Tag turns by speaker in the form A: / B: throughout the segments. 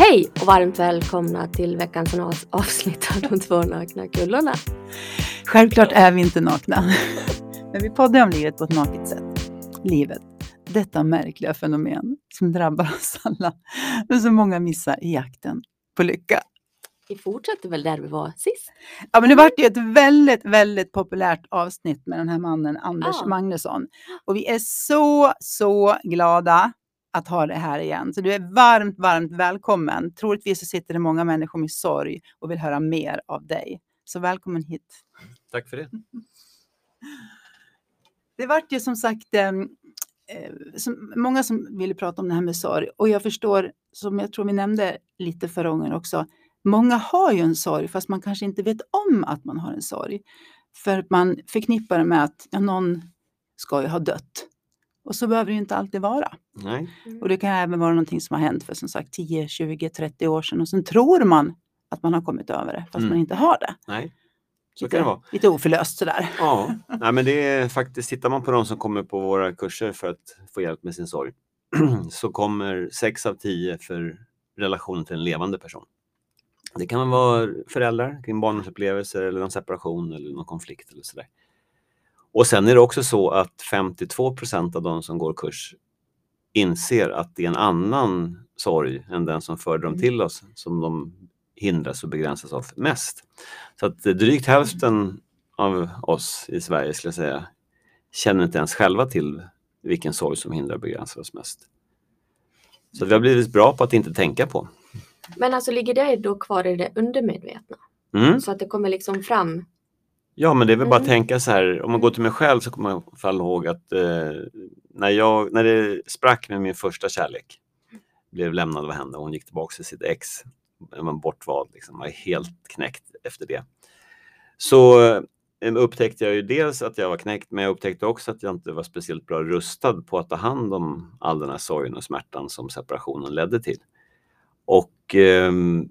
A: Hej och varmt välkomna till veckans avsnitt av De två nakna kullorna.
B: Självklart är vi inte nakna, men vi poddar om livet på ett naket sätt. Livet, detta märkliga fenomen som drabbar oss alla, men som många missar i jakten på lycka.
A: Vi fortsätter väl där vi var sist?
B: Ja, men det vart ju ett väldigt, väldigt populärt avsnitt med den här mannen, Anders
A: Ja.
B: Magnusson. Och vi är så, så glada att ha det här igen. Så du är varmt, varmt välkommen. Troligtvis så sitter det många människor med sorg och vill höra mer av dig. Så välkommen hit.
C: Tack för det.
B: Det vart ju som sagt eh, eh, som, många som ville prata om det här med sorg och jag förstår, som jag tror vi nämnde lite förra gången också, många har ju en sorg fast man kanske inte vet om att man har en sorg. För att man förknippar det med att ja, någon ska ju ha dött. Och så behöver det ju inte alltid vara.
C: Nej.
B: Och det kan även vara någonting som har hänt för som sagt 10, 20, 30 år sedan och sen tror man att man har kommit över det fast
C: Mm.
B: man inte har det.
C: Nej. Så
B: lite,
C: kan det vara.
B: lite oförlöst sådär.
C: Ja, Nej, men det är faktiskt, tittar man på de som kommer på våra kurser för att få hjälp med sin sorg, så kommer sex av tio för relationen till en levande person. Det kan vara föräldrar kring barndomsupplevelser eller någon separation eller någon konflikt eller sådär. Och sen är det också så att 52 procent av de som går kurs inser att det är en annan sorg än den som förde dem till oss som de hindras och begränsas av mest. Så att drygt hälften av oss i Sverige skulle jag säga känner inte ens själva till vilken sorg som hindrar och begränsar oss mest. Så vi har blivit bra på att inte tänka på.
A: Men alltså ligger det då kvar i det undermedvetna?
C: Mm.
A: Så att det kommer liksom fram?
C: Ja, men det är väl bara att
A: Mm.
C: tänka så här, om man går till mig själv så kommer jag i alla ihåg att eh, när, jag, när det sprack med min första kärlek, blev lämnad av henne hon gick tillbaka till sitt ex, var bortvald, liksom, var helt knäckt efter det. Så eh, upptäckte jag ju dels att jag var knäckt, men jag upptäckte också att jag inte var speciellt bra rustad på att ta hand om all den här sorgen och smärtan som separationen ledde till. Och ehm,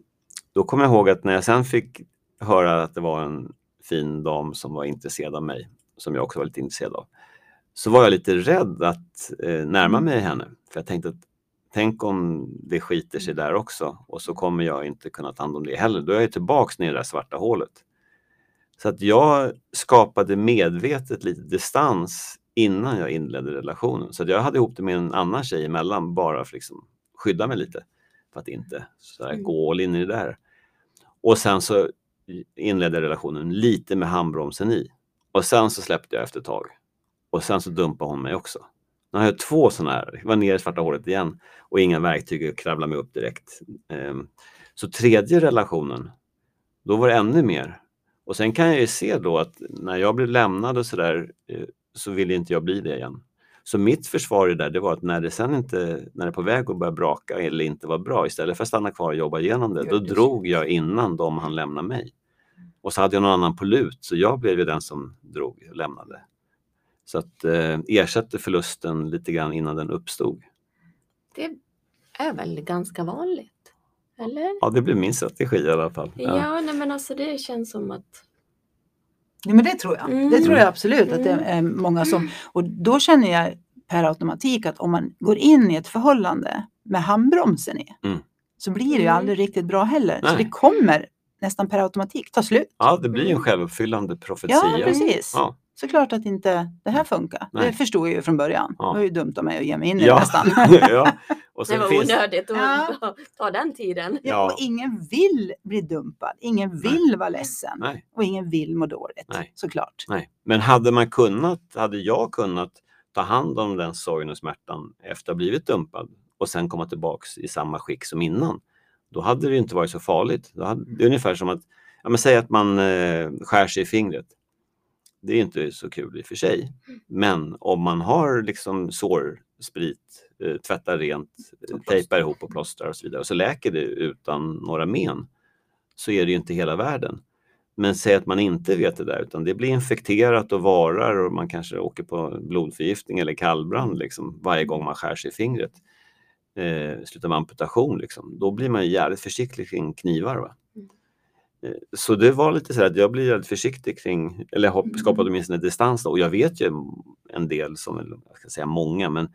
C: då kommer jag ihåg att när jag sen fick höra att det var en fin dam som var intresserad av mig, som jag också var lite intresserad av, så var jag lite rädd att eh, närma mig henne. För jag tänkte att tänk om det skiter sig där också och så kommer jag inte kunna ta hand om det heller. Då är jag tillbaks ner i det där svarta hålet. Så att jag skapade medvetet lite distans innan jag inledde relationen. Så jag hade ihop det med en annan tjej emellan bara för att liksom skydda mig lite. För att inte så här,
A: Mm.
C: gå all in i det där. Och sen så inledde relationen lite med handbromsen i. Och sen så släppte jag efter ett tag. Och sen så dumpade hon mig också. Nu har jag två sådana här, jag var nere i svarta hålet igen och inga verktyg att kravla mig upp direkt. Ehm, så tredje relationen, då var det ännu mer. Och sen kan jag ju se då att när jag blev lämnad och sådär eh, så ville inte jag bli det igen. Så mitt försvar i det där, det var att när det sen inte, när det på väg att börja braka eller inte var bra, istället för att stanna kvar och jobba igenom det,
B: Ja,
C: då drog jag innan de han lämna mig. Och så hade jag någon annan på lut, så jag blev ju den som drog och lämnade. Så att eh, ersätter förlusten lite grann innan den uppstod.
A: Det är väl ganska vanligt? Eller?
C: Ja, det blev min strategi i alla fall.
A: Ja, nej men alltså det känns som att...
B: Ja, men det tror jag.
A: Mm.
B: Det tror jag absolut att det
A: Mm.
B: är många som... Och då känner jag per automatik att om man går in i ett förhållande med handbromsen i
C: Mm.
B: så blir det ju
A: Mm.
B: aldrig riktigt bra heller. Så
C: Nej.
B: det kommer nästan per automatik ta slut.
C: Ja, det blir en
A: Mm.
C: självuppfyllande profetia.
B: Ja, precis.
C: Ja.
B: Såklart att inte det här funkar. Det
C: Nej.
B: förstod jag ju från början.
C: Ja.
B: Det var ju dumt av mig att ge mig in i det
C: Ja.
B: nästan.
C: ja. Och
A: Det var
C: finns,
A: onödigt att
B: Ja.
A: ta den tiden.
B: Ja,
C: Ja.
B: och ingen vill bli dumpad. Ingen vill vara ledsen.
C: nej,
B: Och ingen vill må dåligt.
C: Nej.
B: Såklart.
C: nej. Men hade man kunnat, hade jag kunnat ta hand om den sorgen och smärtan efter att ha blivit dumpad och sen komma tillbaks i samma skick som innan, då hade det inte varit så farligt. Då hade, det är ungefär som att, ja, men säg att man eh, skär sig i fingret. Det är inte så kul i och för sig. Men om man har liksom sårsprit, tvättar rent, eh, tejpar ihop och plåstrar och så vidare och så läker det utan några men så är det ju inte hela världen. Men säg att man inte vet det där utan det blir infekterat och varar och man kanske åker på blodförgiftning eller kallbrand liksom, varje gång man skär sig i fingret. Eh, slutar med amputation liksom. Då blir man jävligt försiktig kring knivar. Va?
A: Mm.
C: Eh, Så det var lite så här att jag blir väldigt försiktig kring, eller har skapat åtminstone distans då. Och jag vet ju en del som, jag ska säga många, men eh,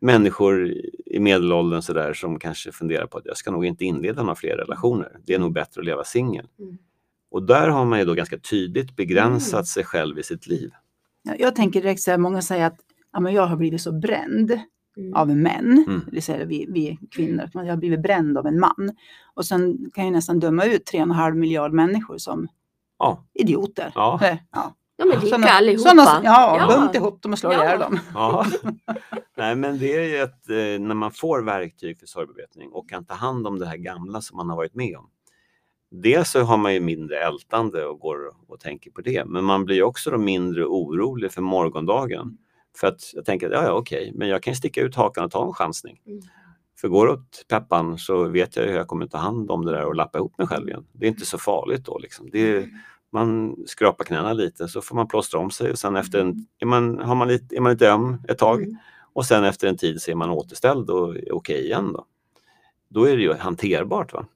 C: människor i medelåldern så där som kanske funderar på att jag ska nog inte inleda några fler relationer. Det är nog bättre att leva singel.
A: Mm.
C: Och där har man ju då ganska tydligt begränsat
A: Mm.
C: sig själv i sitt liv.
B: Ja, Jag tänker direkt så här, många säger att ja, men jag har blivit så bränd
A: Mm.
B: av män,
C: Mm.
B: det vill säga vi, vi kvinnor, att jag har blivit bränd av en man. Och sen kan jag nästan döma ut 3,5 miljard människor som
C: Ja,
B: idioter.
C: Ja.
B: Eh, ja.
A: Ja men lika
B: Såna-
A: allihopa.
B: såna- ja,
A: Ja.
B: bunt ihop dem och slå
A: Ja.
B: ihjäl dem.
C: ja. Nej, men det är ju att eh, när man får verktyg för sorgbearbetning och kan ta hand om det här gamla som man har varit med om. Dels så har man ju mindre ältande och går och tänker på det, men man blir också då mindre orolig för morgondagen. För att jag tänker, ja, ja okej, men jag kan sticka ut hakan och ta en chansning.
A: Mm.
C: För går det åt peppan så vet jag hur jag kommer ta hand om det där och lappa ihop mig själv igen. Det är inte så farligt då liksom. Det är, man skrapar knäna lite så får man plåstra om sig och sen efter en, är, man, har man lite, är man lite öm ett tag
A: Mm.
C: och sen efter en tid så är man återställd och är okej igen då. Då är det ju hanterbart. Va?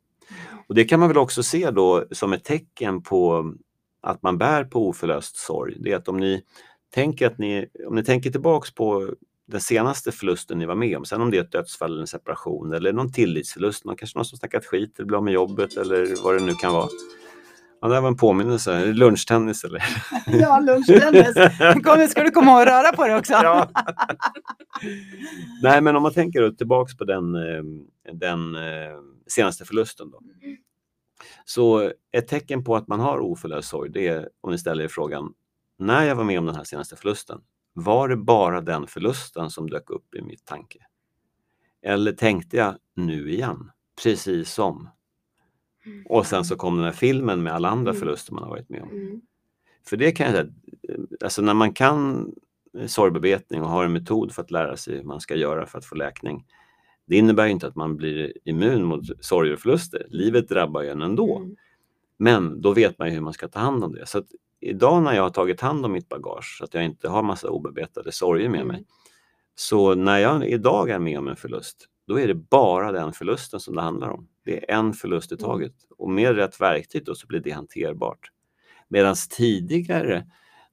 C: Och det kan man väl också se då som ett tecken på att man bär på oförlöst sorg. Det är att om ni tänker, att ni, om ni tänker tillbaks på den senaste förlusten ni var med om, sen om det är ett dödsfall eller en separation eller någon tillitsförlust, någon, kanske någon som snackat skit eller blir av med jobbet eller vad det nu kan vara. Ja, det här var en påminnelse. Är det Lunchtennis eller?
B: Ja, lunchtennis. Kom, ska du komma och röra på det också?
C: Ja. Nej, men om man tänker tillbaks på den, eh, den eh, senaste förlusten. Då. Så ett tecken på att man har oförlöst sorg, det är om ni ställer er frågan, när jag var med om den här senaste förlusten, var det bara den förlusten som dök upp i mitt tanke? Eller tänkte jag nu igen, precis som? Och sen så kom den här filmen med alla andra
A: Mm.
C: förluster man har varit med om.
A: Mm.
C: För det kan jag säga, alltså när man kan sorgbearbetning och har en metod för att lära sig hur man ska göra för att få läkning. Det innebär inte att man blir immun mot sorg och förluster. Livet drabbar ju en ändå.
A: Mm.
C: Men då vet man hur man ska ta hand om det. Så idag när jag har tagit hand om mitt bagage, så att jag inte har massa obearbetade sorger med
A: Mm.
C: mig. Så när jag idag är med om en förlust, då är det bara den förlusten som det handlar om. Det är en förlust i
A: Mm.
C: taget. Och med rätt verktyg då så blir det hanterbart. Medan tidigare,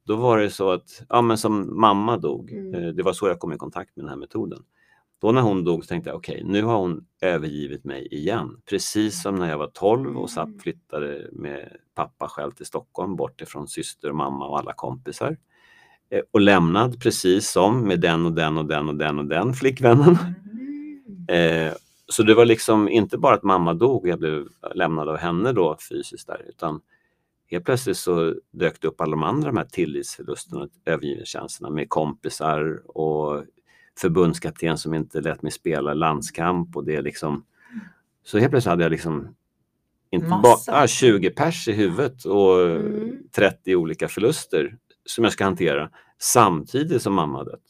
C: då var det så att, ja men som mamma dog,
A: Mm.
C: eh, det var så jag kom i kontakt med den här metoden. Då när hon dog så tänkte jag, okej, nu har hon övergivit mig igen. Precis som när jag var 12 och satt,
A: Mm.
C: flyttade med pappa själv till Stockholm, bort ifrån syster och mamma och alla kompisar. Eh, Och lämnad precis som med den och den och den och den och den flickvännen.
A: Mm.
C: Eh, så det var liksom inte bara att mamma dog och jag blev lämnad av henne då fysiskt där, utan helt plötsligt så dök det upp alla de andra de här tillitsförlusterna och övergivenhetskänslorna med kompisar och förbundskapten som inte lät mig spela landskamp och det liksom så helt plötsligt hade jag liksom inte bara ah, 20 pers i huvudet och
A: Mm.
C: 30 olika förluster som jag ska hantera samtidigt som mamma dött.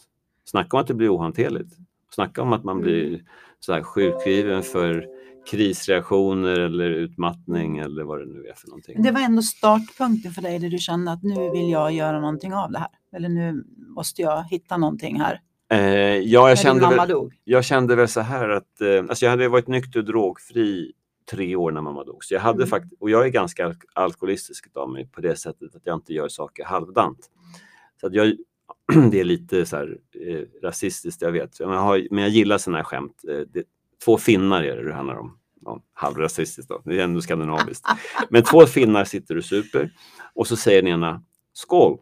C: Snacka om att det blir ohanterligt. Snacka om att man blir
A: Mm.
C: så här sjukskriven för krisreaktioner eller utmattning eller vad det nu är för någonting.
B: Det var ändå startpunkten för dig där du kände att nu vill jag göra någonting av det här. Eller nu måste jag hitta någonting här.
C: Eh, ja, jag kände, väl,
B: dog.
C: jag kände väl så här att eh, alltså jag hade varit nykter och drogfri tre år när mamma dog. Så jag hade
B: Mm.
C: fakt- och jag är ganska alk- alkoholistisk av mig på det sättet att jag inte gör saker halvdant. Så att jag, det är lite så här, eh, rasistiskt, jag vet. Men jag, har, men jag gillar sådana här skämt. Eh, det, två finnar är det det handlar om. Ja, halvrasistiskt då, det är ändå skandinaviskt. Men två finnar sitter och super och så säger den ena skål.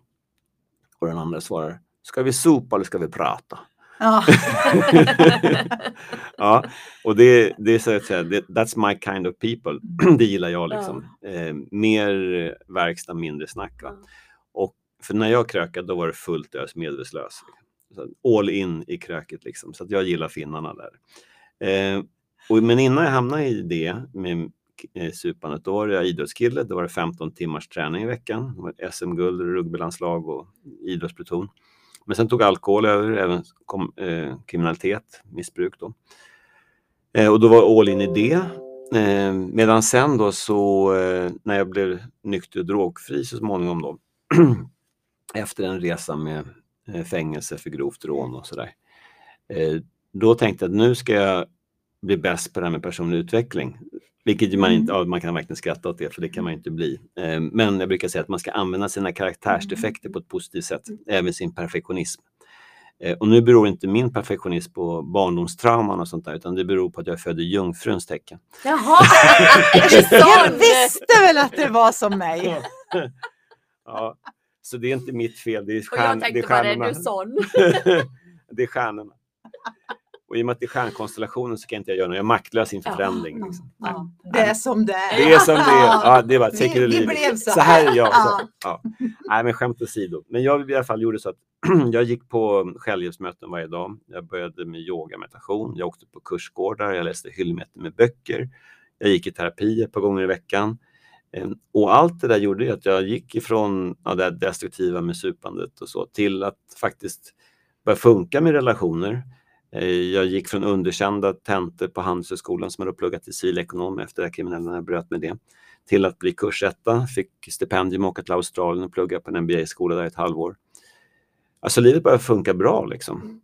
C: Och den andra svarar, ska vi sopa eller ska vi prata?
B: Ja.
C: ja, och det, det är så att säga, det, that's my kind of people. det gillar jag liksom. Eh, mer verkstad, mindre snack. Va? För när jag krökade då var det fullt ös, medvetslös. Liksom. All in i kröket liksom. Så att jag gillar finnarna där. Eh, och, men innan jag hamnade i det med eh, supandet, då var jag idrottskille. Då var det 15 timmars träning i veckan. Det var SM-guld, rugbylandslag och idrottspluton. Men sen tog alkohol över, även kom, eh, kriminalitet, missbruk då. Eh, och då var all in i det. Eh, medan sen då så eh, när jag blev nykter och drogfri så småningom då efter en resa med eh, fängelse för grovt rån och sådär. Eh, då tänkte jag att nu ska jag bli bäst på det här med personlig utveckling. Vilket man inte, ja, man kan verkligen skratta åt det för det kan man inte bli. Eh, men jag brukar säga att man ska använda sina karaktärsdefekter på ett positivt sätt, även sin perfektionism. Och nu beror inte min perfektionism på barndomstrauman och sånt där, utan det beror på att jag är född i jungfruns tecken.
A: Jaha!
B: Jag visste väl att det var som mig.
C: ja, så det är inte mitt fel, det är,
A: Och
C: stjärn,
A: jag
C: det är
A: tänkte, var är
C: stjärnorna.
A: du sån?
C: det är stjärnorna. Och i och med att det är stjärnkonstellationen så kan inte jag göra något. Jag är maktlös inför
A: Ja.
C: förändring. Liksom.
B: Ja, det är som det är.
C: Det är som det är. Ja, det var
B: Vi-
C: take
B: vi
C: it.
B: blev så
C: Så här är jag.
B: Ja.
C: Ja. Nej, men skämt åsido. Men jag i alla fall gjorde så att jag gick på självhjälpsmöten varje dag. Jag började med yoga meditation. Jag åkte på kursgårdar. Jag läste hyllmeter med böcker. Jag gick i terapi ett par gånger i veckan. Eh, Och allt det där gjorde ju att jag gick ifrån ja, det destruktiva med supandet och så till att faktiskt börja funka med relationer. Eh, Jag gick från underkända tentor på Handelshögskolan som hade pluggat till civilekonom efter här kriminella bröt med det till att bli kursetta, fick stipendium och åka till Australien och plugga på en MBA-skola där ett halvår. Alltså livet började funka bra liksom.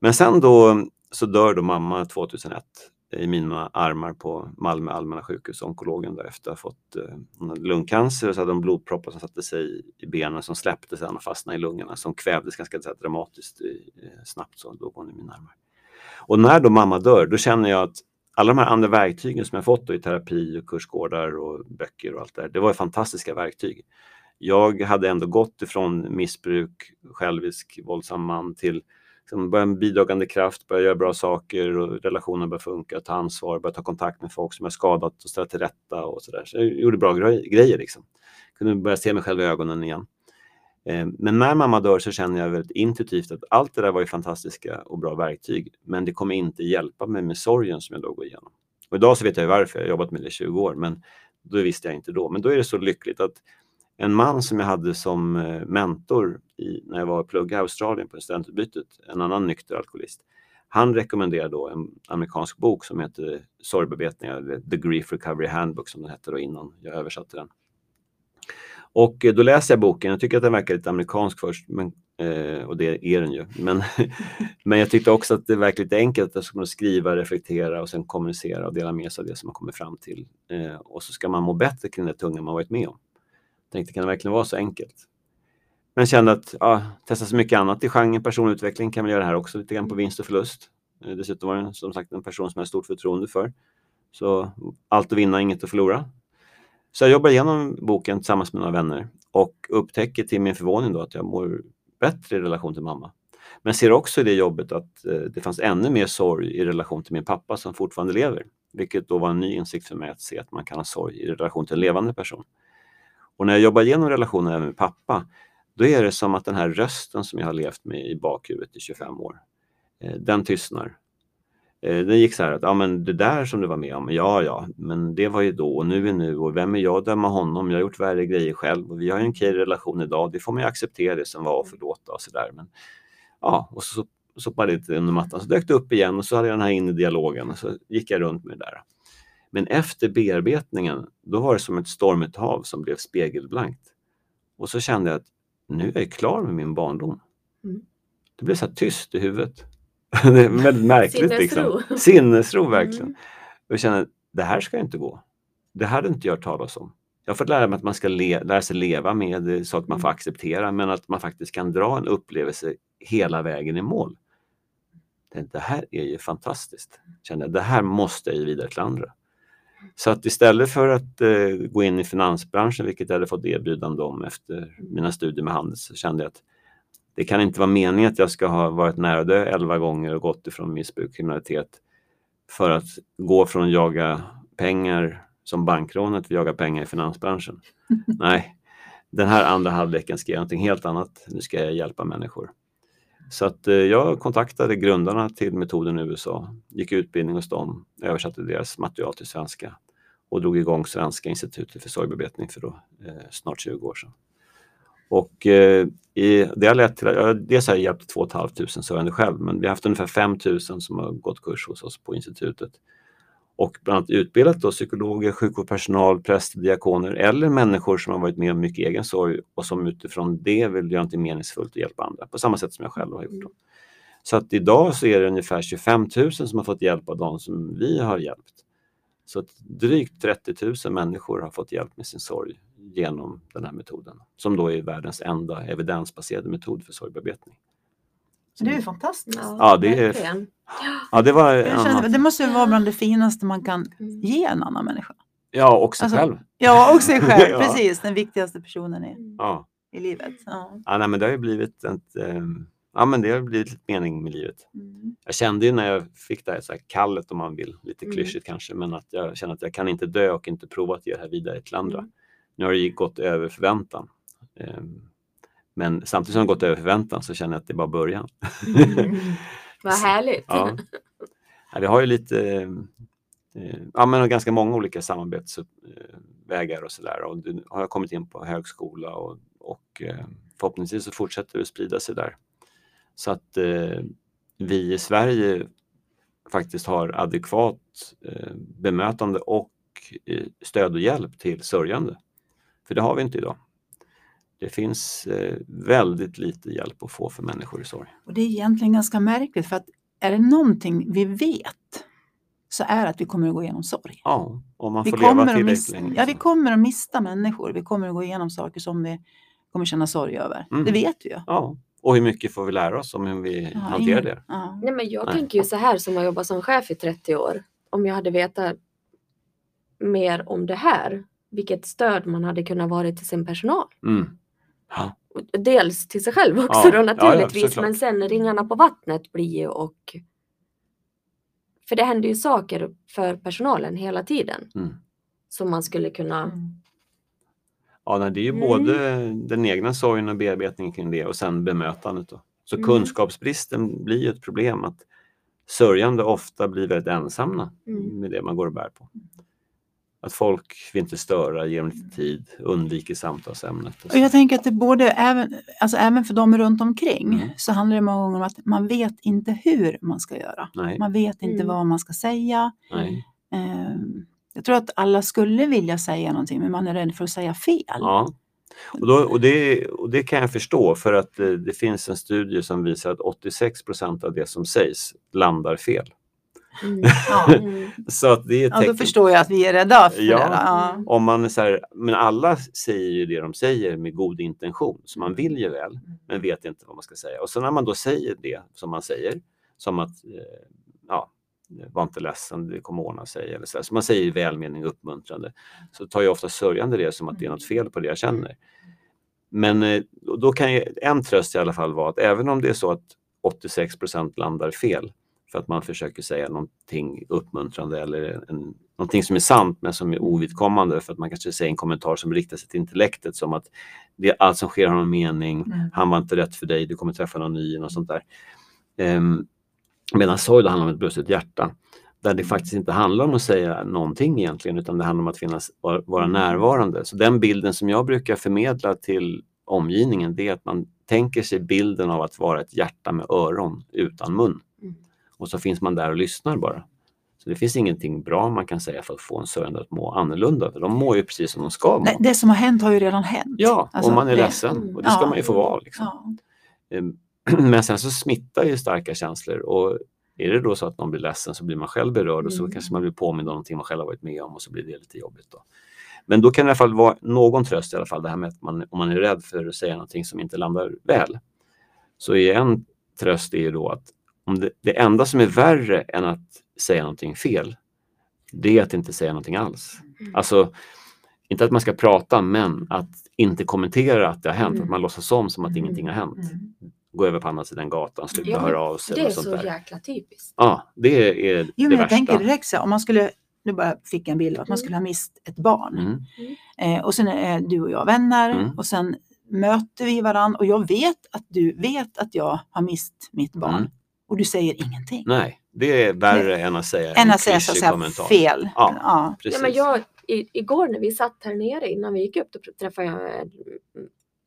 C: Men sen då så dör då mamma 2001 i mina armar på Malmö allmänna sjukhus, onkologen där efter att ha fått eh, hon hade lungcancer och så hade de blodproppar som satte sig i benen som släppte sen och fastnade i lungorna som kvävdes ganska så här dramatiskt i, eh, snabbt så då går hon i mina armar. Och när då mamma dör, då känner jag att alla de här andra verktygen som jag fått då i terapi och kursgårdar och böcker och allt det där, det var ju fantastiska verktyg. Jag hade ändå gått ifrån missbruk, självisk, våldsam man till liksom börja med bidragande kraft, börja göra bra saker och relationen börjar funka, ta ansvar, börja ta kontakt med folk som är skadat och ställa till rätta och sådär. Så jag gjorde bra grejer liksom. Kunde börja se mig själv i ögonen igen. Eh, men när mamma dör så känner jag väldigt intuitivt att allt det där var ju fantastiska och bra verktyg, men det kommer inte hjälpa mig med sorgen som jag då går igenom. Och idag så vet jag varför, jag har jobbat med det i 20 år, men då visste jag inte då. Men då är det så lyckligt att en man som jag hade som eh, mentor i, när jag var och pluggade i Australien på studentutbytet, en annan nykter alkoholist, han rekommenderade då en amerikansk bok som heter Sorgbevetningar, eller The Grief Recovery Handbook som den hette då innan jag översatte den. Och eh, då läser jag boken, jag tycker att den verkar lite amerikansk först, men, eh, och det är den ju. Men, men jag tyckte också att det verkar lite enkelt att man skriva, reflektera och sen kommunicera och dela med sig av det som man kommer fram till. Eh, och så ska man må bättre kring det tunga man varit med om. Tänkte, kan det verkligen vara så enkelt? Men kände att ja, testa så mycket annat i genren personlig utveckling kan man göra det här också lite grann på vinst och förlust. Eh, Dessutom var det som sagt en person som jag har stort förtroende för. Så allt att vinna, inget att förlora. Så jag jobbar igenom boken tillsammans med några vänner och upptäcker till min förvåning då att jag mår bättre i relation till mamma. Men ser också i det jobbet att eh, det fanns ännu mer sorg i relation till min pappa som fortfarande lever. Vilket då var en ny insikt för mig att se att man kan ha sorg i relation till en levande person. Och när jag jobbar igenom relationen även med pappa, då är det som att den här rösten som jag har levt med i bakhuvudet i 25 år, eh, den tystnar. Eh, den gick så här att, ja men det där som du var med om, ja ja, men det var ju då och nu är nu och vem är jag att döma honom? Jag har gjort värre grejer själv och vi har ju en okej relation idag, det får man ju acceptera det som var och förlåta och sådär. Men ja, och så sopade det lite under mattan, så dök det upp igen och så hade jag den här inre dialogen och så gick jag runt med det där. Men efter bearbetningen, då var det som ett stormigt hav som blev spegelblankt. Och så kände jag att nu är jag klar med min barndom.
A: Mm.
C: Det blev så här tyst i huvudet. det är väldigt märkligt.
A: Sinnesro.
C: Liksom. Sinnesro verkligen.
A: Mm.
C: Jag kände det här ska inte gå. Det här hade inte jag hört talas om. Jag har fått lära mig att man ska lära sig leva med saker man får
A: Mm.
C: acceptera, men att man faktiskt kan dra en upplevelse hela vägen i mål. Det här är ju fantastiskt. Kände det här måste jag ge vidare till andra. Så att istället för att eh, gå in i finansbranschen, vilket jag hade fått erbjudande om efter mina studier med handel, så kände jag att det kan inte vara meningen att jag ska ha varit nära dö 11 gånger och gått ifrån missbruk och kriminalitet för att gå från att jaga pengar som bankrånet till att jaga pengar i finansbranschen. Nej, den här andra halvleken ska jag göra någonting helt annat. Nu ska jag hjälpa människor. Så att eh, jag kontaktade grundarna till metoden i USA, gick utbildning hos dem, översatte deras material till svenska och drog igång Svenska institutet för sorgbearbetning för då, eh, snart 20 år sedan. Och eh, i, det har lett till att, jag, dels har jag hjälpt 2 500 sörjande själv, men vi har haft ungefär 5 000 som har gått kurs hos oss på institutet. Och bland annat utbildat då psykologer, sjukvårdspersonal, präster, diakoner eller människor som har varit med om mycket egen sorg och som utifrån det vill göra något meningsfullt och hjälpa andra på samma sätt som jag själv har gjort. Då. Så att idag så är det ungefär 25 000 som har fått hjälp av de som vi har hjälpt. Så drygt 30 000 människor har fått hjälp med sin sorg genom den här metoden som då är världens enda evidensbaserade metod för sorgbearbetning.
B: Så det är ju fantastiskt.
C: Ja, det är-
A: verkligen.
C: Ja, det var
B: känner, det måste ju vara bland det finaste man kan
A: Mm.
B: ge en annan människa.
C: Ja, och sig
B: Alltså,
C: själv.
B: Ja, och sig själv.
C: Ja.
B: Precis, den viktigaste personen i,
C: Ja.
B: i livet. Ja.
C: Ja, nej, men det har ju blivit ett, ehm, ja, men det har blivit lite mening med livet.
B: Mm.
C: Jag kände ju när jag fick det här, så här kallet om man vill, lite
A: Mm.
C: klyschigt kanske, men att jag känner att jag kan inte dö och inte prova att ge det här vidare till andra.
A: Mm.
C: Nu har det ju gått över förväntan. Ehm, Men samtidigt som det gått över förväntan så känner jag att det är bara början.
A: Mm. Vad härligt.
C: Ja. Ja, vi har ju lite, eh, ja men ganska många olika samarbetsvägar och sådär och nu har jag kommit in på högskola och, och eh, förhoppningsvis så fortsätter det sprida sig där. Så att eh, vi i Sverige faktiskt har adekvat bemötande och stöd och hjälp till sörjande. För det har vi inte idag. Det finns eh, väldigt lite hjälp att få för människor i sorg.
B: Och det är egentligen ganska märkligt för att är det någonting vi vet så är det att vi kommer att gå igenom sorg.
C: Ja, om man
B: Vi
C: får leva
B: kommer, att
C: tillräckligt länge.
B: ja, vi kommer att mista människor. Vi kommer att gå igenom saker som vi kommer känna sorg över.
C: Mm.
B: Det vet vi ju.
C: Ja, och hur mycket får vi lära oss om hur vi
B: Ja,
C: hanterar
B: ingen-
C: det?
B: Ja.
A: Nej, men jag
C: Nej.
A: tänker ju så här som har jobbat som chef i 30 år. Om jag hade vetat mer om det här, vilket stöd man hade kunnat vara till sin personal.
C: Mm. Ja,
A: Dels till sig själv också
C: Ja,
A: då
C: ja, ja,
A: naturligtvis, men sen ringarna på vattnet blir ju och för det händer ju saker för personalen hela tiden
C: mm.
A: som man skulle kunna
B: Mm.
C: ja nej, det är ju
A: Mm.
C: både den egna sorgen och bearbetningen kring det och sen bemötandet. Då. Så
A: Mm.
C: kunskapsbristen blir ju ett problem att sörjande ofta blir väldigt ensamma
A: Mm.
C: med det man går och bär på. Att folk vill inte störa, ger dem lite tid, undviker samtalsämnet. Och
B: jag tänker att det både, även, alltså även för dem runt omkring,
C: Mm.
B: så handlar det många gånger om att man vet inte hur man ska göra.
C: Nej,
B: Man vet inte
A: Mm.
B: vad man ska säga.
C: nej.
B: Ehm, Jag tror att alla skulle vilja säga någonting, men man är rädd för att säga fel.
C: Ja. Och, då, och, det, och det kan jag förstå för att eh, det finns en studie som visar att 86 procent av det som sägs landar fel.
A: Mm.
B: Ja.
A: Mm.
C: Så att det är ett
B: Ja, då
C: tecken
B: förstår jag att vi är rädda för
C: Ja.
B: det. Ja.
C: om man är så här, men alla säger ju det de säger med god intention, så man vill ju väl, men vet inte vad man ska säga. Och så när man då säger det som man säger, som att, eh, ja, var inte ledsen, det kommer ordna sig, eller så, så man säger välmening och uppmuntrande, så tar ju ofta sörjande det som att det är något fel på det jag känner. Men eh, då kan ju en tröst i alla fall vara att även om det är så att 86 procent landar fel, för att man försöker säga någonting uppmuntrande eller en, någonting som är sant men som är ovidkommande för att man kanske säger en kommentar som riktar sig till intellektet som att det allt som sker har någon mening,
B: Mm.
C: han var inte rätt för dig, du kommer träffa någon ny och sånt där. Um, medan sorg handlar om ett brustet hjärta där det faktiskt inte handlar om att säga någonting egentligen utan det handlar om att finnas, vara, vara närvarande. Så den bilden som jag brukar förmedla till omgivningen det är att man tänker sig bilden av att vara ett hjärta med öron utan mun. Och så finns man där och lyssnar bara. Så det finns ingenting bra man kan säga för att få en sörjande att må annorlunda. För de mår ju precis som de ska må.
B: Det som har hänt har ju redan hänt.
C: Ja,
B: Alltså,
C: och man är
B: det-
C: ledsen och det ska
B: Ja.
C: man ju få vara. Liksom.
B: Ja.
C: Ehm, Men sen så smittar ju starka känslor och är det då så att någon blir ledsen så blir man själv berörd och så
A: Mm.
C: kanske man blir påmind om någonting man själv har varit med om och så blir det lite jobbigt. Då. Men då kan det i alla fall vara någon tröst i alla fall det här med att man, om man är rädd för att säga någonting som inte landar väl. Så är en tröst är ju då att om det, det enda som är värre än att säga någonting fel, det är att inte säga någonting alls.
A: Mm.
C: Alltså, inte att man ska prata, men att inte kommentera att det har hänt,
A: Mm.
C: att man låtsas om som att
B: Mm.
C: ingenting har hänt
B: Mm.
C: gå över på andra sidan gatan, sluta
A: Ja,
C: höra av sig.
A: Det är
C: sånt
A: så
C: där.
A: jäkla typiskt.
C: Ja, det är
B: Jo,
C: det
B: men jag
C: värsta.
B: tänker direkt så om man skulle, nu bara fick jag en bild av att man
A: Mm.
B: skulle ha mist ett barn.
C: Mm.
B: Eh, och sen är du och jag vänner
C: Mm.
B: och sen möter vi varann och jag vet att du vet att jag har mist mitt barn.
C: Mm.
B: Och du säger ingenting.
C: Nej, det är värre än att säga
B: Än
C: en
B: att säga så att säga
C: kommentar.
B: fel.
C: Ja.
B: Ja.
C: Precis.
A: Ja, men jag, i, igår när vi satt här nere innan vi gick upp, då träffade jag en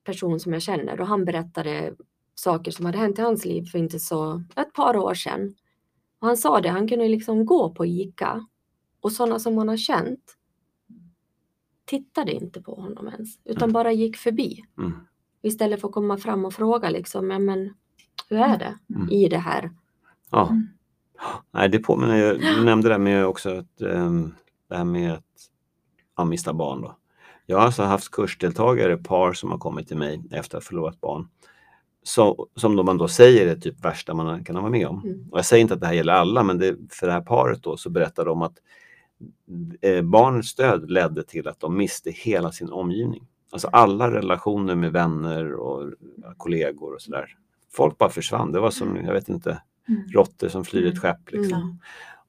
A: person som jag känner och han berättade saker som hade hänt i hans liv för inte så, ett par år sedan. Och han sa det, han kunde liksom gå på ICA och sådana som han har känt tittade inte på honom ens, utan
C: Mm.
A: bara gick förbi.
C: Mm.
A: Istället för att komma fram och fråga liksom, ja, men hur är det
C: Mm.
A: i det här?
C: Ja.
B: Mm.
C: Nej, det påminner ju, du nämnde det med också att, ehm, det här med att ja, mista barn. Då. Jag har alltså haft kursdeltagare, par som har kommit till mig efter att ha förlorat barn, så, som då man då säger är typ värsta man kan vara med om.
A: Mm.
C: Och jag säger inte att det här gäller alla, men det, för det här paret då så berättar de att eh, barnets död ledde till att de miste hela sin omgivning. Alltså alla relationer med vänner och kollegor och sådär. Folk bara försvann. Det var som, jag vet inte,
B: Mm.
C: råttor som flyr ett skepp. Liksom.
A: Mm.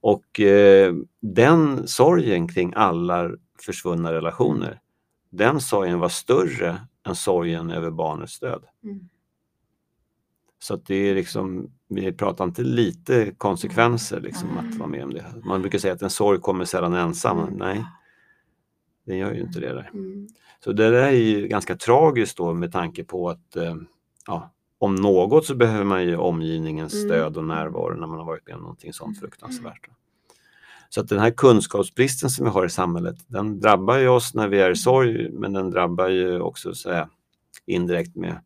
C: Och eh, den sorgen kring alla försvunna relationer, den sorgen var större än sorgen över barnets död.
A: Mm.
C: Så att det är liksom, vi pratar inte lite konsekvenser liksom
B: Mm.
C: att vara med om det. Man brukar säga att en sorg kommer sällan ensam.
A: Mm.
C: Nej, den gör ju inte det där.
A: Mm.
C: Så det där är ju ganska tragiskt då med tanke på att eh, ja, om något så behöver man ju omgivningens
A: Mm.
C: stöd och närvaro när man har varit med om någonting sånt fruktansvärt. Så att den här kunskapsbristen som vi har i samhället, den drabbar ju oss när vi är i sorg, men den drabbar ju också så här, indirekt med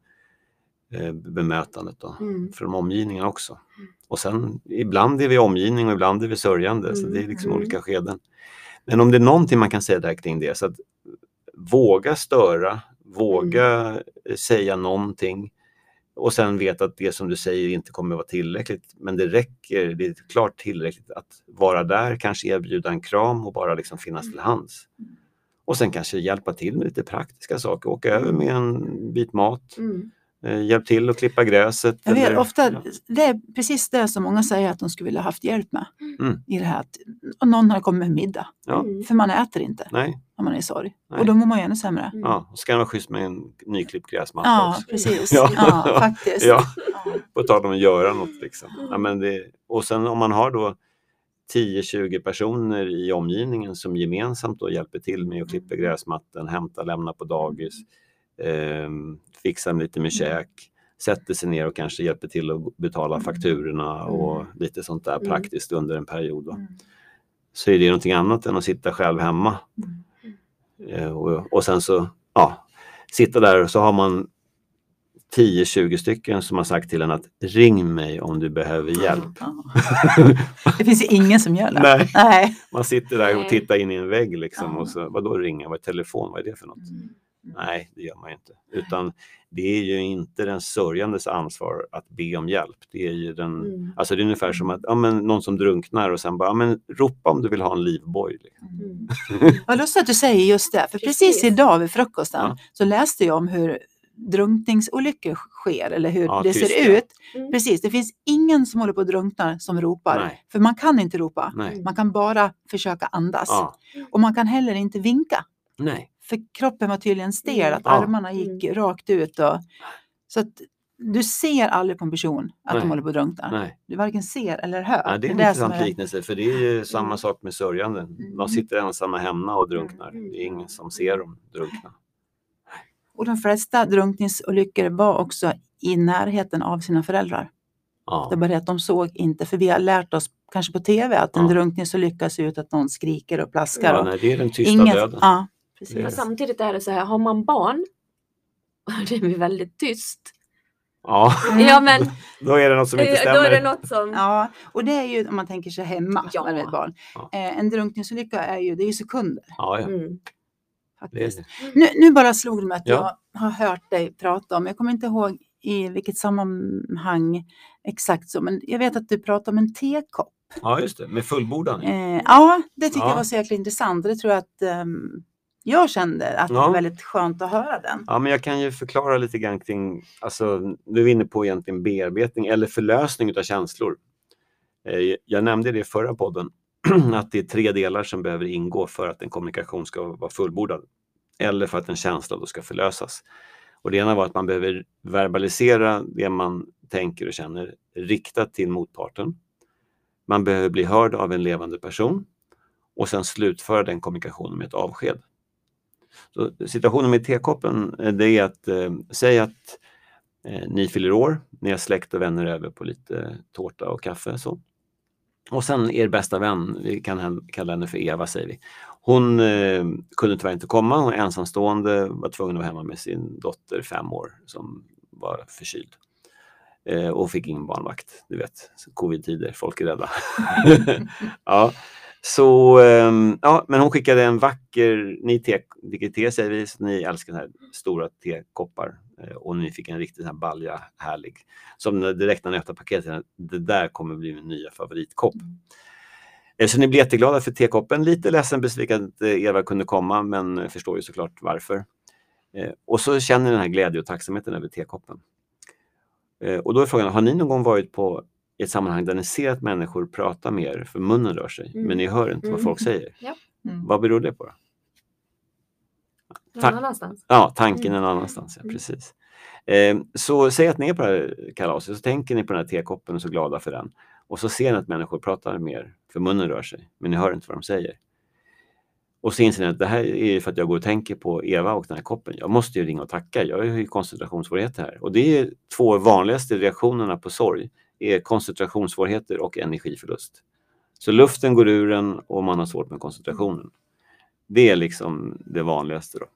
C: eh, bemötandet då,
A: Mm.
C: från omgivningen också. Och sen ibland är vi omgivning och ibland är vi sörjande, så det är liksom
A: Mm.
C: olika skeden. Men om det är någonting man kan säga där kring det, så att våga störa, våga eh, säga någonting och sen veta att det som du säger inte kommer att vara tillräckligt. Men det räcker, det är klart tillräckligt att vara där, kanske erbjuda en kram och bara liksom finnas till hands. Och sen kanske hjälpa till med lite praktiska saker, åka över med en bit mat,
A: Mm.
C: Eh, hjälp till att klippa gräset.
B: Jag vet,
C: eller-
B: ofta,
C: ja.
B: det är precis det som många säger att de skulle vilja haft hjälp med.
C: Mm.
B: I det här att och någon har kommit med middag.
C: Ja.
A: Mm.
B: För man äter inte
C: Nej,
B: när man är i sorg.
C: Nej.
B: Och då mår man ju ännu sämre.
A: Mm.
C: ja. Och så kan det vara schysst med en nyklippt gräsmatta
B: Ja,
C: också.
B: precis.
C: Ja.
B: Ja, faktiskt.
C: Ja. På tal om att göra något. Liksom.
A: Mm.
C: Ja, men det, och sen om man har då 10-20 personer i omgivningen som gemensamt då hjälper till med att klippa gräsmattan, hämta, lämna på dagis, eh, fixa lite med käk, sätter sig ner och kanske hjälper till att betala fakturorna och lite sånt där
A: Mm.
C: praktiskt under en period.
B: Mm.
C: Så är det någonting annat än att sitta själv hemma. Eh, och, och sen så, ja, sitta där och så har man 10-20 stycken som har sagt till en att ring mig om du behöver hjälp.
B: Det finns ju ingen som gör det.
C: Nej.
B: Nej.
C: Man sitter där och tittar in i en vägg liksom
B: Ja.
C: och så, vadå ringa, vad är telefon, vad är det för något? Nej, det gör man ju inte. Utan det är ju inte den sörjandes ansvar att be om hjälp. Det är ju den,
A: Mm.
C: alltså det är ungefär som att ja, men någon som drunknar och sen bara, ja, men ropa om du vill ha en livboj. Liksom.
A: Mm.
B: Vad lustigt att du säger just det. För precis,
A: Precis.
B: idag vid frukosten
C: Ja.
B: så läste jag om hur drunkningsolyckor sker eller hur
C: Ja,
B: det
C: tyst,
B: ser
C: ja.
B: ut.
A: Mm.
B: Precis, det finns ingen som håller på att drunkna som ropar.
C: Nej.
B: För man kan inte ropa.
C: Nej.
B: Man kan bara försöka andas.
C: Ja.
B: Och man kan heller inte vinka.
C: Nej.
B: För kroppen var tydligen stel,
A: Mm.
B: att
C: Ja.
B: armarna gick rakt ut. Och, så att du ser aldrig på en person att
C: Nej.
B: de håller på att drunkna.
C: Nej.
B: Du varken ser eller hör.
C: Ja, det är en
B: det
C: intressant
B: är-
C: liknelse för det är ju samma
A: Mm.
C: sak med sörjande.
B: Mm.
C: De sitter ensamma hemma och drunknar.
A: Mm.
C: Det är ingen som ser dem drunkna.
B: Och de flesta drunkningsolyckor var också i närheten av sina föräldrar. Det
C: Ja.
B: är bara det att de såg inte, för vi har lärt oss kanske på tv att en
C: Ja.
B: drunkningsolycka ser ut att någon skriker och plaskar.
C: Ja,
B: och
C: nej, det är den tysta
B: inget,
C: döden.
B: Ja,
C: Det
B: precis.
A: Men samtidigt är det så här, har man barn det är väldigt tyst.
C: Ja,
A: Ja men
C: då är det något som inte
A: eh,
C: stämmer.
A: då är det något som...
B: Ja, och det är ju om man tänker sig hemma
A: Ja.
B: är ett barn.
C: Ja.
B: Eh, en drunkningsolycka är ju, det är ju sekunder
C: Ja, ja.
A: Mm.
B: Faktiskt.
C: det.
B: Nu, nu bara slog det mig att
C: Ja.
B: jag har hört dig prata om, jag kommer inte ihåg i vilket sammanhang exakt så, men jag vet att du pratar om en tekopp.
C: ja, just det. Med fullbordan.
B: Eh, ja, det tycker
C: Ja.
B: jag var så jäkla intressant och det tror jag att ehm, jag kände att det
C: Ja.
B: var väldigt skönt att höra den.
C: Ja, men jag kan ju förklara lite grann kring, alltså, du är inne på egentligen bearbetning eller förlösning av känslor. Eh, Jag nämnde det i förra podden, att det är tre delar som behöver ingå för att en kommunikation ska vara fullbordad. Eller för att en känsla då ska förlösas. Och det ena var att man behöver verbalisera det man tänker och känner riktat till motparten. Man behöver bli hörd av en levande person och sen slutföra den kommunikationen med ett avsked. Så situationen med tekoppen eh, det är att eh, säg att eh, ni fyller år, ni har släkt och vänner över på lite tårta och kaffe. Så. Och sen er bästa vän, vi kan kalla henne för Eva säger vi. Hon eh, kunde tyvärr inte komma, hon är ensamstående, var tvungen att vara hemma med sin dotter fem år som var förkyld. Eh, och fick ingen barnvakt, du vet, covid-tider, folk är rädda. ja. Så, ehm, ja, men hon skickade en vacker, ni te, dricker te säger vi, så ni älskar så här stora tekoppar. Eh, och ni fick en riktig sån här balja, härlig. Som direkt när ni öppnade paketet, det där kommer bli min nya favoritkopp. Eh, Så ni blir jätteglada för tekoppen. Lite ledsen besviken att Eva kunde komma, men förstår ju såklart varför. Eh, Och så känner ni den här glädje och tacksamheten över tekoppen. Och då är frågan, har ni någon gång varit på ett sammanhang där ni ser att människor pratar mer, för munnen rör sig,
A: Mm.
C: men ni hör inte vad
A: Mm.
C: folk säger?
B: Mm.
C: Vad beror det på? Då?
A: Någon
C: Tack.
A: annanstans.
C: Ja, tanken
A: Mm.
C: någon annanstans, ja,
A: Mm.
C: precis. Eh, så säg att ni är på det här kalaset, så tänker ni på den här tekoppen och är så glada för den. Och så ser ni att människor pratar mer, för munnen rör sig, men ni hör inte vad de säger. Och så inser ni att det här är för att jag går och tänker på Eva och den här koppen. Jag måste ju ringa och tacka, jag har ju koncentrationssvårigheter här. Och det är två vanligaste reaktionerna på sorg, är koncentrationssvårigheter och energiförlust. Så luften går ur en och man har svårt med koncentrationen. Det är liksom det vanligaste. Då.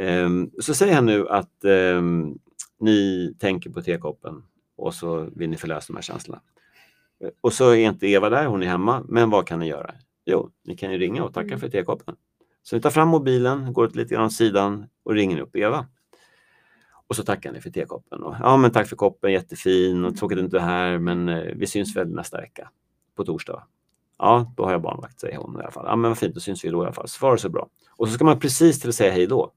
C: Ehm, så säg här nu att ehm, ni tänker på tekoppen och så vill ni förlösa de här känslorna. Eh, Och så är inte Eva där, hon är hemma, men vad kan ni göra? Jo, ni kan ju ringa och tacka
A: Mm.
C: för tekoppen. Så ni tar fram mobilen, går lite grann åt sidan och ringer upp Eva. Och så tackar ni för tekoppen. Och, ja, men tack för koppen, jättefin och tråkigt att du inte är här, men eh, vi syns väl nästa vecka på torsdag. Ja, då har jag barnvakt, säger hon i alla fall. Ja, men vad fint, då syns vi då i alla fall. Så var det så bra. Och så ska man precis till att säga hej då.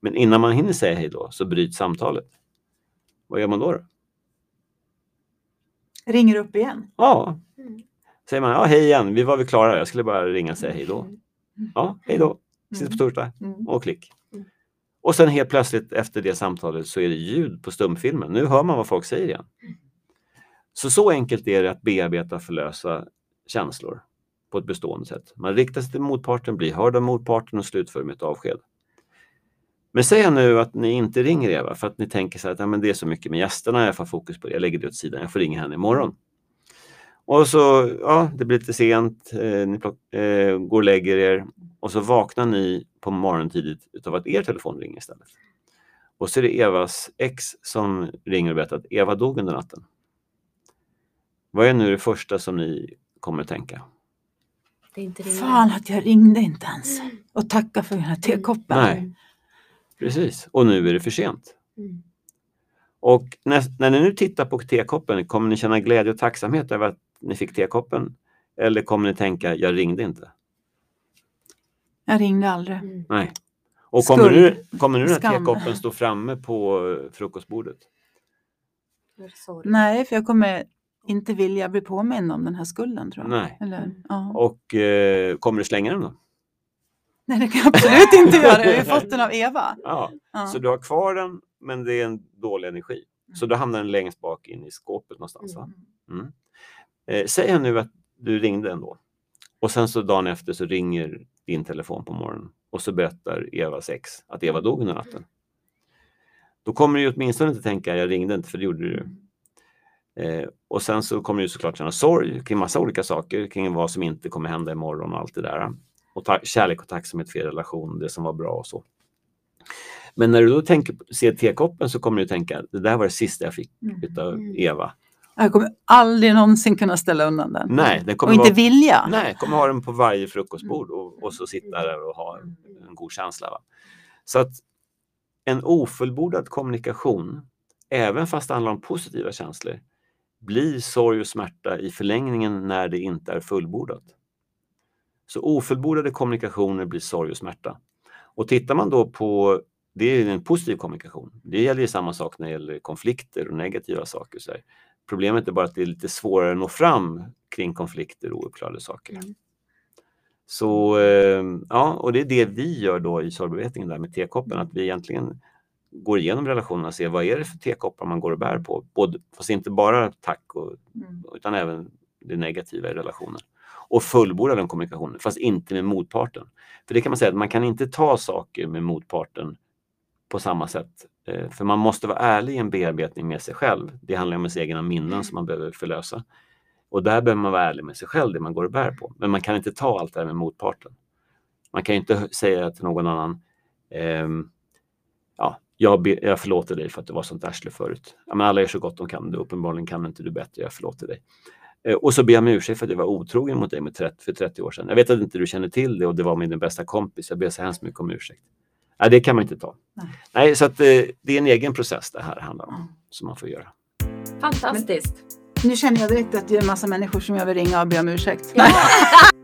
C: Men innan man hinner säga hej då så bryts samtalet. Vad gör man då? då?
B: Ringer upp igen.
C: Ja,
A: Mm.
C: säger man ja, hej igen, vi var väl klara, jag skulle bara ringa och säga hej då. Ja, hej då, ses på torsdag
B: Mm.
C: och klick. Och sen helt plötsligt efter det samtalet så är det ljud på stumfilmen. Nu hör man vad folk säger igen. Så så enkelt är det att bearbeta och förlösa känslor på ett bestående sätt. Man riktar sig till motparten, blir hörd av motparten och slutför med ett avsked. Men säg nu att ni inte ringer Eva för att ni tänker så här att ja, men det är så mycket med gästerna, jag får fokus på det, jag lägger det åt sidan, jag får ringa henne imorgon. Och så, ja, det blir lite sent, eh, ni plock, eh, går och lägger er och så vaknar ni på morgonen tidigt utav att er telefon ringer istället. Och så är det Evas ex som ringer och berättar att Eva dog under natten. Vad är nu det första som ni kommer att tänka?
A: Det är inte ringa.
B: Fan att jag ringde inte ens och tacka för den här tekoppen.
C: Nej. Precis, och nu är det för sent.
A: Mm.
C: Och när, när ni nu tittar på tekoppen, kommer ni känna glädje och tacksamhet över att ni fick tekoppen? Eller kommer ni tänka, jag ringde inte?
B: Jag ringde aldrig.
A: Mm.
C: Nej. Och kommer nu, kommer nu den här tekoppen stå framme på eh, frukostbordet?
B: Nej, för jag kommer inte vilja bli påmind om den här skulden tror jag.
C: Nej.
B: Eller, ja.
C: Och eh, kommer du slänga den då?
B: Nej, det kan jag absolut inte göra. Jag har ju fått den av Eva.
C: Ja.
B: Ja.
C: Så du har kvar den, men det är en dålig energi. Så då hamnar den längst bak in i skåpet någonstans. Va?
B: Mm.
C: Mm. Eh, säg nu att du ringde ändå. Och sen så dagen efter så ringer din telefon på morgonen och så berättar Evas ex att Eva dog under natten. Då kommer du åtminstone inte tänka jag ringde inte för det gjorde du. Eh, och sen så kommer du såklart känna sorg kring massa olika saker, kring vad som inte kommer hända imorgon och allt det där. Och kärlek och tacksamhet för er relation, det som var bra och så. Men när du då tänker, ser tekoppen så kommer du tänka det där var det sista jag fick
B: Mm.
C: utav
A: Mm.
C: Eva.
B: Jag kommer aldrig någonsin kunna ställa undan den.
C: Nej, den
B: och
C: kommer
B: inte
C: vara,
B: vilja.
C: nej, kommer ha den på varje frukostbord och, och så sitta där och ha en, en god känsla. Va? Så att en ofullbordad kommunikation, även fast det handlar om positiva känslor, blir sorg och smärta i förlängningen när det inte är fullbordat. Så ofullbordade kommunikationer blir sorg och smärta. Och tittar man då på, det är en positiv kommunikation. Det gäller ju samma sak när det gäller konflikter och negativa saker. Så här. Problemet är bara att det är lite svårare att nå fram kring konflikter och ouppklarade saker.
A: Mm.
C: Så eh, ja, och det är det vi gör då i sorgbearbetningen där med tekoppen, att vi egentligen går igenom relationerna och ser vad är det för tekoppar man går och bär på. Både, fast inte bara tack, och,
B: Mm.
C: utan även det negativa i relationen. Och fullborda den kommunikationen, fast inte med motparten. För det kan man säga att man kan inte ta saker med motparten på samma sätt. Eh, för man måste vara ärlig i en bearbetning med sig själv. Det handlar om ens egna minnen som man behöver förlösa. Och där behöver man vara ärlig med sig själv, det man går och bär på. Men man kan inte ta allt det här med motparten. Man kan inte säga till någon annan, ehm, ja, jag, be, jag förlåter dig för att du var sånt arsle förut. Ja, men alla gör så gott de kan, du uppenbarligen kan inte du bättre, jag förlåter dig. Eh, och så ber jag om ursäkt för att jag var otrogen mot dig med 30, för 30 år sedan. Jag vet att inte du känner till det och det var min bästa kompis, jag ber så hemskt mycket om ursäkt. Nej, det kan man inte ta.
B: Nej.
C: Nej, så att, eh, det är en egen process det här handlar om,
B: Ja.
C: som man får göra.
A: Fantastiskt.
B: Nu känner jag direkt att det är en massa människor som jag vill ringa och be om ursäkt.
A: Ja.